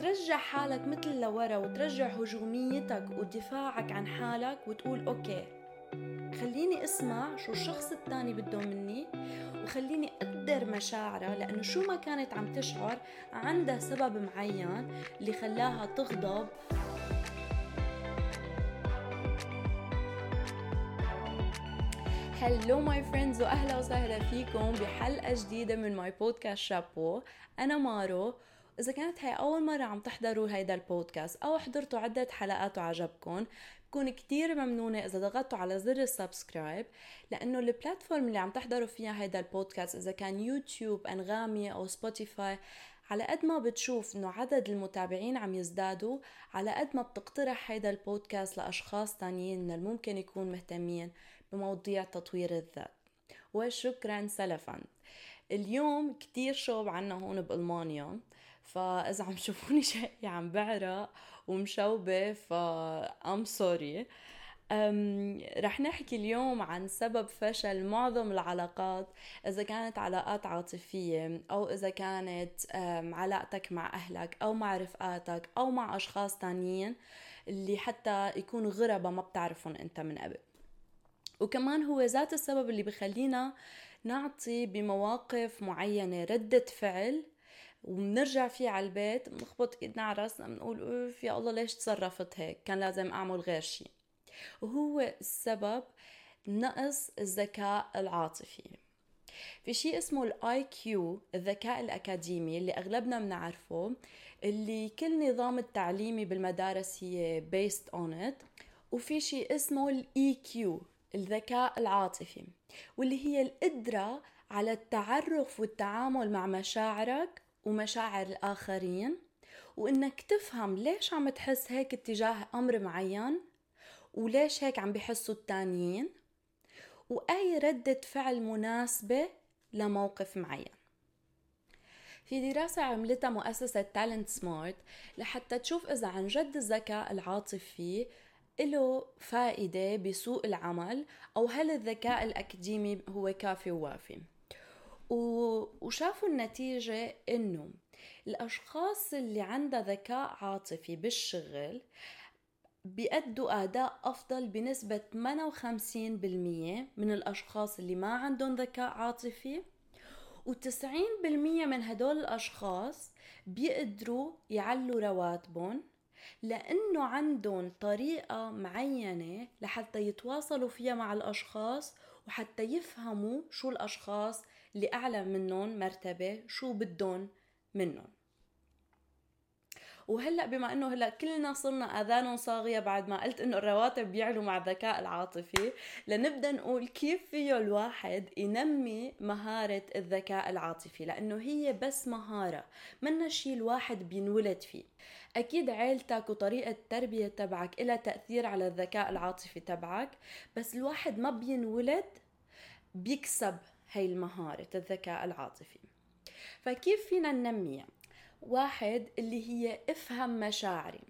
ترجع حالك مثل لورا وترجع هجوميتك ودفاعك عن حالك وتقول okay خليني أسمع شو الشخص الثاني بده مني وخليني أقدر مشاعرها لأنه شو ما كانت عم تشعر عندها سبب معين اللي خلاها تغضب. hello my friends وأهلا وسهلا فيكم بحلقة جديدة من my podcast شابو أنا مارو إذا كانت هاي أول مرة عم تحضروا هيدا البودكاست أو حضرتوا عدة حلقات وعجبكم بكون كتير ممنونة إذا ضغطتوا على زر ال subscribe لأنه ال platform اللي عم تحضروا فيها هيدا البودكاست إذا كان يوتيوب أنغامي أو سبوتيفاي على قد ما بتشوف إنه عدد المتابعين عم يزدادوا على قد ما بتقترح هيدا البودكاست لأشخاص تانيين من الممكن يكون مهتمين بمواضيع تطوير الذات. وشكرا سلفا. اليوم كتير شوب عنا هون بألمانيا. فإذا عم تشوفوني شقي عم بعرق ومشوبة ف أم سوري رح نحكي اليوم عن سبب فشل معظم العلاقات إذا كانت علاقات عاطفية أو إذا كانت علاقتك مع أهلك أو مع رفقاتك أو مع أشخاص تانيين اللي حتى يكونوا غربة ما بتعرفهم أنت من قبل. وكمان هو ذات السبب اللي بخلينا نعطي بمواقف معينة ردة فعل وبنرجع فيه على البيت بنخبط ايدنا على راسنا بنقول أوف يا الله ليش تصرفت هيك؟ كان لازم أعمل غير شيء وهو السبب نقص الذكاء العاطفي. في شيء اسمه ال IQ الذكاء الأكاديمي اللي أغلبنا بنعرفه اللي كل نظام التعليمي بالمدارس هي based on it وفي شيء اسمه ال EQ الذكاء العاطفي واللي هي القدرة على التعرف والتعامل مع مشاعرك ومشاعر الآخرين وإنك تفهم ليش عم تحس هيك اتجاه أمر معين وليش هيك عم بحسوا التانيين وأي ردة فعل مناسبة لموقف معين. في دراسة عملتها مؤسسة TalentSmart لحتى تشوف إذا عن جد الذكاء العاطفي له فائدة بسوق العمل أو هل الذكاء الأكاديمي هو كافي ووافي. وشافوا النتيجة إنه الأشخاص اللي عندها ذكاء عاطفي بالشغل بيأدوا أداء أفضل بنسبة 58% من الأشخاص اللي ما عندهم ذكاء عاطفي و90% من هدول الأشخاص بيقدروا يعلوا رواتبهم لأنه عندهم طريقة معينة لحتى يتواصلوا فيها مع الأشخاص وحتى يفهموا شو الأشخاص اللي أعلى منهم مرتبة شو بدهم منهم. وهلأ بما إنه هلأ كلنا صرنا اذانهم صاغية بعد ما قلت إنه الرواتب بيعلوا مع الذكاء العاطفي لنبدأ نقول كيف فيه الواحد ينمي مهارة الذكاء العاطفي؟ لأنه هي بس مهارة منا شيء الواحد بينولد فيه. أكيد عيلتك وطريقة التربيه تبعك لها تأثير على الذكاء العاطفي تبعك بس الواحد ما بينولد بيكسب هاي المهارة الذكاء العاطفي. فكيف فينا ننميها؟ واحد اللي هي افهم مشاعري.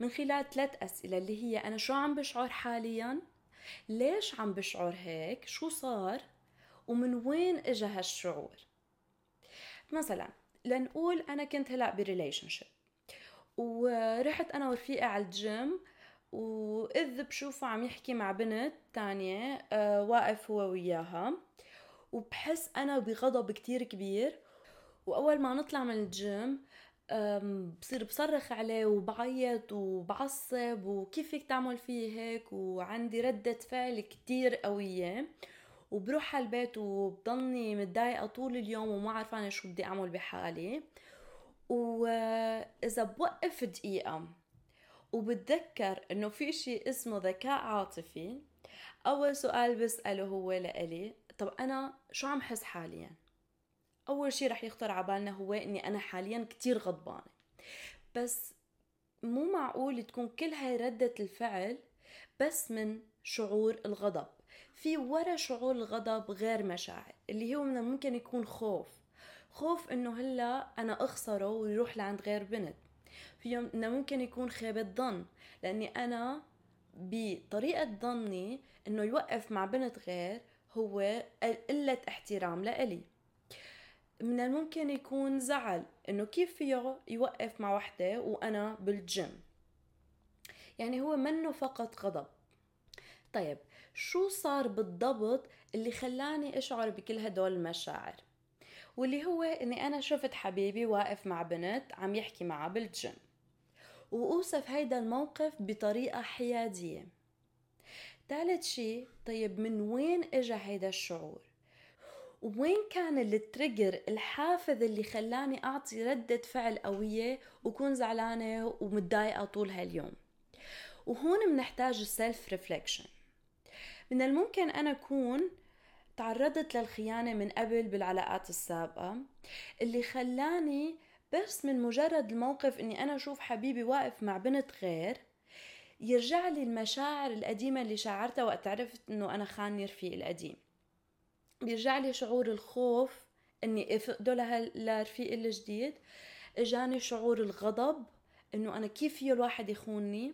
من خلال ثلاث أسئلة اللي هي أنا شو عم بشعر حاليا؟ ليش عم بشعر هيك؟ شو صار؟ ومن وين اجى هالشعور؟ مثلا لنقول أنا كنت هلأ ب relationship ورحت أنا ورفيقي على الجيم وإذ بشوفه عم يحكي مع بنت تانية آه واقف هو وياها. وبحس أنا بغضب كتير كبير. وأول ما نطلع من الجيم بصير بصرخ عليه وبعيط وبعصب وكيف فيك تعمل فيه هيك؟ وعندي ردة فعل كتير قوية. وبروح على البيت وبضلني متضايقة طول اليوم وما عرفانة شو بدي أعمل بحالي. وإذا بوقف دقيقة وبتذكر إنه في شيء اسمه ذكاء عاطفي. أول سؤال بسأله هو لإلي طب أنا شو عم حس حاليا؟ أول شي رح يخطر على بالنا هو إني أنا حاليا كتير غضبانة. بس مو معقول تكون كل هاي ردة الفعل بس من شعور الغضب. في ورا شعور الغضب غير مشاعر اللي هو من الممكن يكون خوف. خوف إنه هلأ أنا أخسره ويروح لعند غير بنت. في ممكن يكون خيبة ظن لأني أنا بطريقة ظني إنه يوقف مع بنت غير هو قلة احترام لإلي. من الممكن يكون زعل إنه كيف فيه يوقف مع وحدة وأنا بالجيم؟ يعني هو منه فقط غضب. طيب شو صار بالضبط اللي خلاني أشعر بكل هدول المشاعر؟ واللي هو إني أنا شفت حبيبي واقف مع بنت عم يحكي معها بالجيم. وأوصف هيدا الموقف بطريقة حيادية. ثالث شي طيب من وين إجا هيدا الشعور؟ وين كان ال trigger الحافز اللي خلاني أعطي ردة فعل قوية وكون زعلانة ومتضايقة طول هاليوم؟ وهون بنحتاج ال self reflection من الممكن أنا أكون تعرضت للخيانة من قبل بالعلاقات السابقة اللي خلاني بس من مجرد الموقف إني أنا أشوف حبيبي واقف مع بنت غير يرجع لي المشاعر القديمة اللي شعرتها وقت عرفت إنه أنا خاني رفيق القديم. بيرجع لي شعور الخوف إني أفقده لرفيق الجديد إجاني شعور الغضب إنه أنا كيف فيه الواحد يخونني؟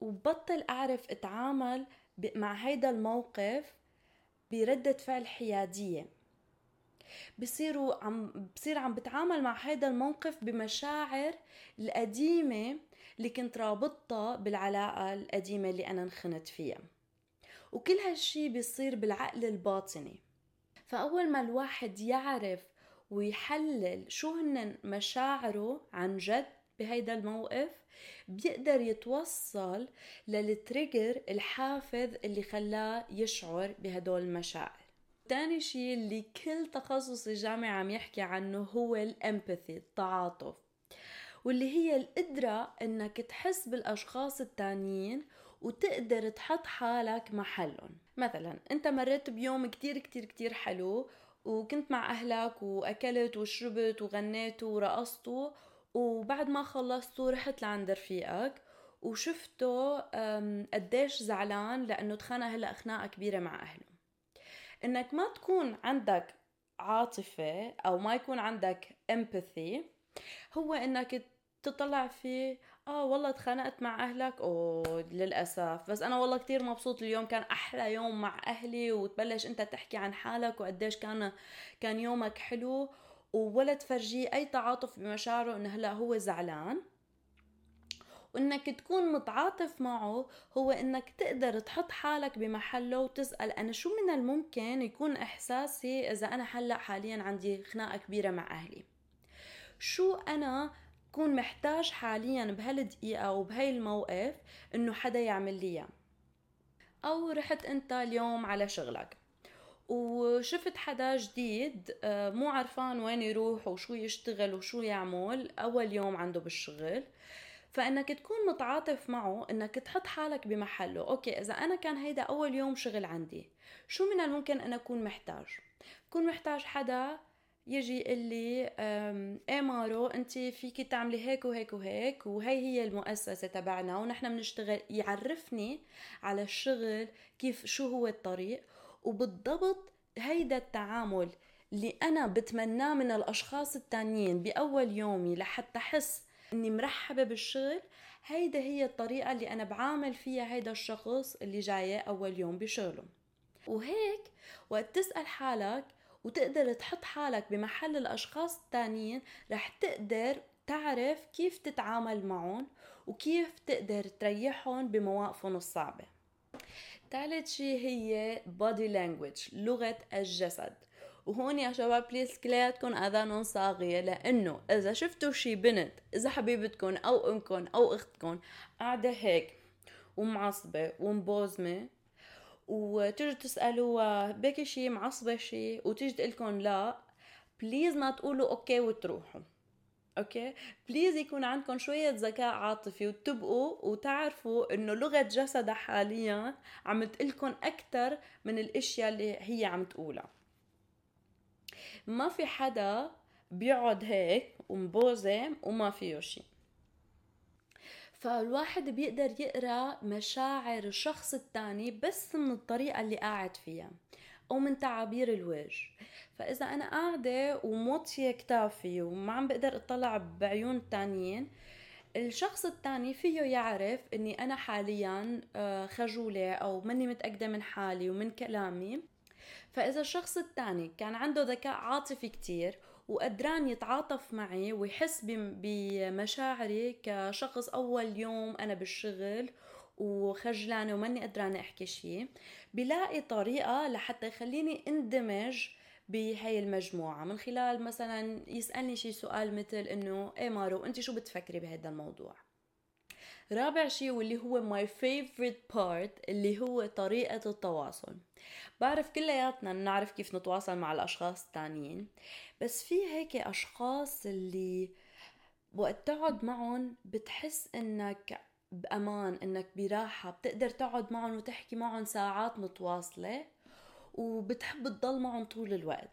وبطل أعرف أتعامل مع هيدا الموقف بردة فعل حيادية. بصيروا عم بصير عم بتعامل مع هيدا الموقف بمشاعر القديمة اللي كنت رابطتها بالعلاقة القديمة اللي أنا انخنت فيها. وكل هالشي بيصير بالعقل الباطني. فأول ما الواحد يعرف ويحلل شو هن مشاعره عن جد بهيدا الموقف بيقدر يتوصل للتريجر الحافز اللي خلاه يشعر بهدول المشاعر. تاني شيء اللي كل تخصص الجامعة عم يحكي عنه هو الإمباثي التعاطف. واللي هي القدرة إنك تحس بالأشخاص التانيين وتقدر تحط حالك محلهم. مثلا أنت مريت بيوم كتير كتير كتير حلو وكنت مع أهلك وأكلت وشربت وغنيتوا ورقصتوا وبعد ما خلصتوا رحت لعند رفيقك وشفته قديش زعلان لأنه تخانق هلأ خناقة كبيرة مع أهله. إنك ما تكون عندك عاطفة أو ما يكون عندك امباثي هو إنك تطلع فيه آه والله تخانقت مع أهلك أوه للأسف. بس أنا والله كتير مبسوط اليوم كان أحلى يوم مع أهلي وتبلش أنت تحكي عن حالك وقديش كان كان يومك حلو ولا تفرجيه أي تعاطف بمشاعره انه هلا هو زعلان. وإنك تكون متعاطف معه هو إنك تقدر تحط حالك بمحله وتسأل أنا شو من الممكن يكون إحساسي إذا أنا هلأ حاليا عندي خناقة كبيرة مع أهلي؟ شو أنا كون محتاج حاليا بهالدقيقة وبهي الموقف إنه حدا يعمل لي أو رحت أنت اليوم على شغلك وشفت حدا جديد آه، مو عرفان وين يروح وشو يشتغل وشو يعمل أول يوم عنده بالشغل. فإنك تكون متعاطف معه إنك تحط حالك بمحله. أوكي إذا أنا كان هيدا أول يوم شغل عندي شو من الممكن أنا أكون محتاج؟ كون محتاج حدا يجي يقول لي إيه مارو أنت فيكي تعملي هيك وهيك وهيك وهي هي المؤسسة تبعنا ونحن بنشتغل يعرفني على الشغل كيف شو هو الطريق وبالضبط هيدا التعامل اللي أنا بتمناه من الأشخاص التانيين بأول يومي لحتى أحس إني مرحبة بالشغل. هيدا هي الطريقة اللي أنا بعامل فيها هيدا الشخص اللي جاي أول يوم بشغله. وهيك وقت تسأل حالك وتقدر تحط حالك بمحل الأشخاص التانيين رح تقدر تعرف كيف تتعامل معهم وكيف تقدر تريحهم بمواقفهم الصعبة. ثالث شيء هي body language لغة الجسد. وهون يا شباب بليز كلياتكم اذانهم صاغية لأنه إذا شفتوا شي بنت إذا حبيبتكم أو أمكم أو أختكم قاعدة هيك ومعصبة ومبوزمة وتجوا تسألوها بكي شي معصبة شي وتيجي تقلكم لا please ما تقولوا okay وتروحوا. Okay؟ Please يكون عندكم شوية ذكاء عاطفي وتبقوا وتعرفوا إنه لغة جسدها حاليا عم تقلكم أكثر من الأشياء اللي هي عم تقولها. ما في حدا بيقعد هيك ومبوزم وما فيه شيء فالواحد بيقدر يقرأ مشاعر الشخص التاني بس من الطريقة اللي قاعد فيها أو من تعابير الوجه فإذا أنا قاعدة وموطيه كتافي وما عم بقدر أطلع بعيون التانيين الشخص التاني فيه يعرف إني أنا حاليا آه، خجولة أو ماني متأكدة من حالي ومن كلامي. فإذا الشخص الثاني كان عنده ذكاء عاطفي كتير وقدران يتعاطف معي ويحس بمشاعري كشخص أول يوم أنا بالشغل وخجلانة وماني قدرانة أحكي شيء بلاقي طريقة لحتى يخليني اندمج بهاي المجموعة. من خلال مثلا يسألني شي سؤال مثل إنه إيه مارو انت شو بتفكري بهذا الموضوع؟ رابع شيء واللي هو my favorite part اللي هو طريقة التواصل. بعرف كلياتنا بنعرف كيف نتواصل مع الأشخاص التانيين. بس في هيك أشخاص اللي وقت تقعد معهم بتحس إنك بأمان إنك براحة بتقدر تقعد معهم وتحكي معهم ساعات متواصلة وبتحب تضل معهم طول الوقت.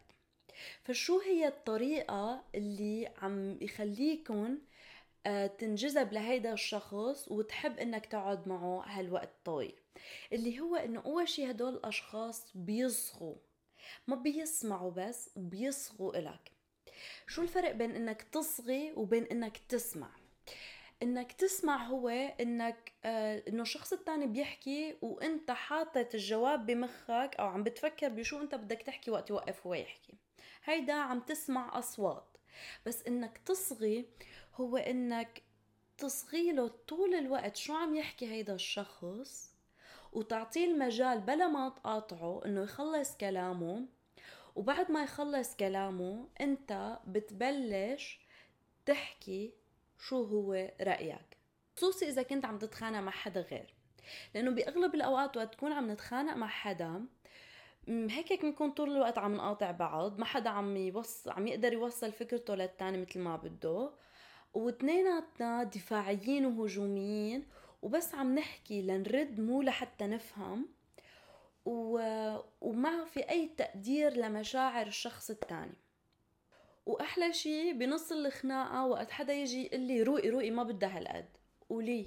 فشو هي الطريقة اللي عم يخليكم تنجذب لهيدا الشخص وتحب إنك تقعد معه هالوقت طويل. اللي هو إنه أول شي هدول الأشخاص بيصغوا ما بيسمعوا بس بيصغوا إلك. شو الفرق بين إنك تصغي وبين إنك تسمع؟ إنك تسمع هو إنك آه إنه الشخص الثاني بيحكي وإنت حاطط الجواب بمخك أو عم بتفكر بشو إنت بدك تحكي وقت يوقف هو يحكي. هيدا عم تسمع أصوات. بس إنك تصغي هو إنك تصغي له طول الوقت. شو عم يحكي هيدا الشخص؟ وتعطيه المجال بلا ما تقاطعه إنه يخلص كلامه. وبعد ما يخلص كلامه أنت بتبلش تحكي شو هو رأيك. خصوصي إذا كنت عم تتخانق مع حدا غير. لأنه بأغلب الأوقات وقت تكون عم نتخانق مع حدا هيك بنكون طول الوقت عم نقاطع بعض. ما حدا عم يوصل عم يقدر يوصل فكرته للتاني مثل ما بده. واثنيناتنا دفاعيين وهجوميين وبس عم نحكي لنرد مو لحتى نفهم. و... وما في أي تقدير لمشاعر الشخص الثاني. وأحلى شي بنص الخناقة وقت حدا يجي يقول لي روقي روقي ما بدها هالقد. قولي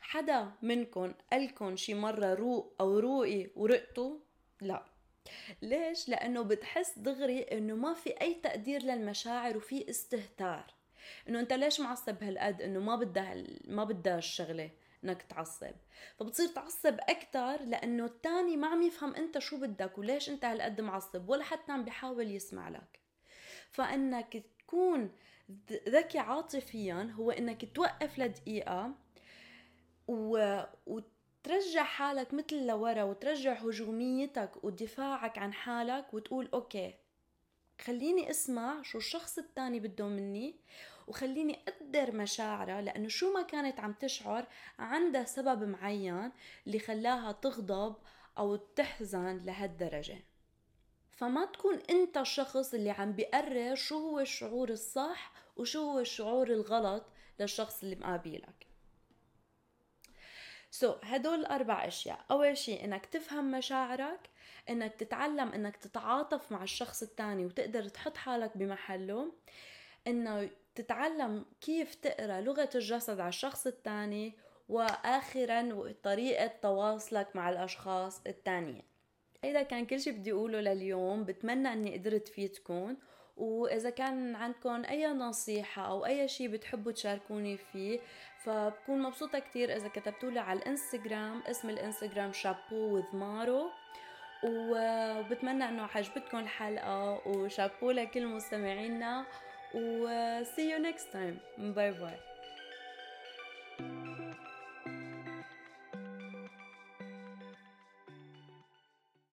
حدا منكم قالكم شي مرة روق أو روقي ورقتوا لا. ليش؟ لأنه بتحس دغري إنه ما في أي تقدير للمشاعر وفي استهتار. إنه أنت ليش معصب هالقد إنه ما بدها ما بدها الشغلة إنك تعصب؟ فبتصير تعصب أكثر لأنه الثاني ما عم يفهم أنت شو بدك وليش أنت هالقد معصب ولا حتى عم بيحاول يسمع لك. فإنك تكون ذكي عاطفيا هو إنك توقف لدقيقة و... وترجع حالك مثل لورا وترجع هجوميتك ودفاعك عن حالك وتقول أوكي خليني أسمع شو الشخص التاني بده مني وخليني أقدر مشاعره لأنه شو ما كانت عم تشعر عندها سبب معين اللي خلاها تغضب أو تحزن لهالدرجة. فما تكون أنت الشخص اللي عم بيقرر شو هو الشعور الصح وشو هو الشعور الغلط للشخص اللي مقابلك. سو so, هدول الأربع أشياء. أول شيء إنك تفهم مشاعرك إنك تتعلم إنك تتعاطف مع الشخص التاني وتقدر تحط حالك بمحله. إنه تتعلم كيف تقرأ لغة الجسد على الشخص التاني وآخرا طريقة تواصلك مع الأشخاص التانيين هيدا كان كل شي بدي أقوله لليوم بتمنى إني قدرت فيتكم. وإذا كان عندكم أي نصيحة أو أي شي بتحبوا تشاركوني فيه فبكون مبسوطة كتير إذا كتبتولي على الإنستغرام. اسم الإنستغرام شابو وذ مارو. وبتمنى إنه عجبتكم الحلقة. وشابو لكل مستمعينا. Uh, see you next time. Bye bye.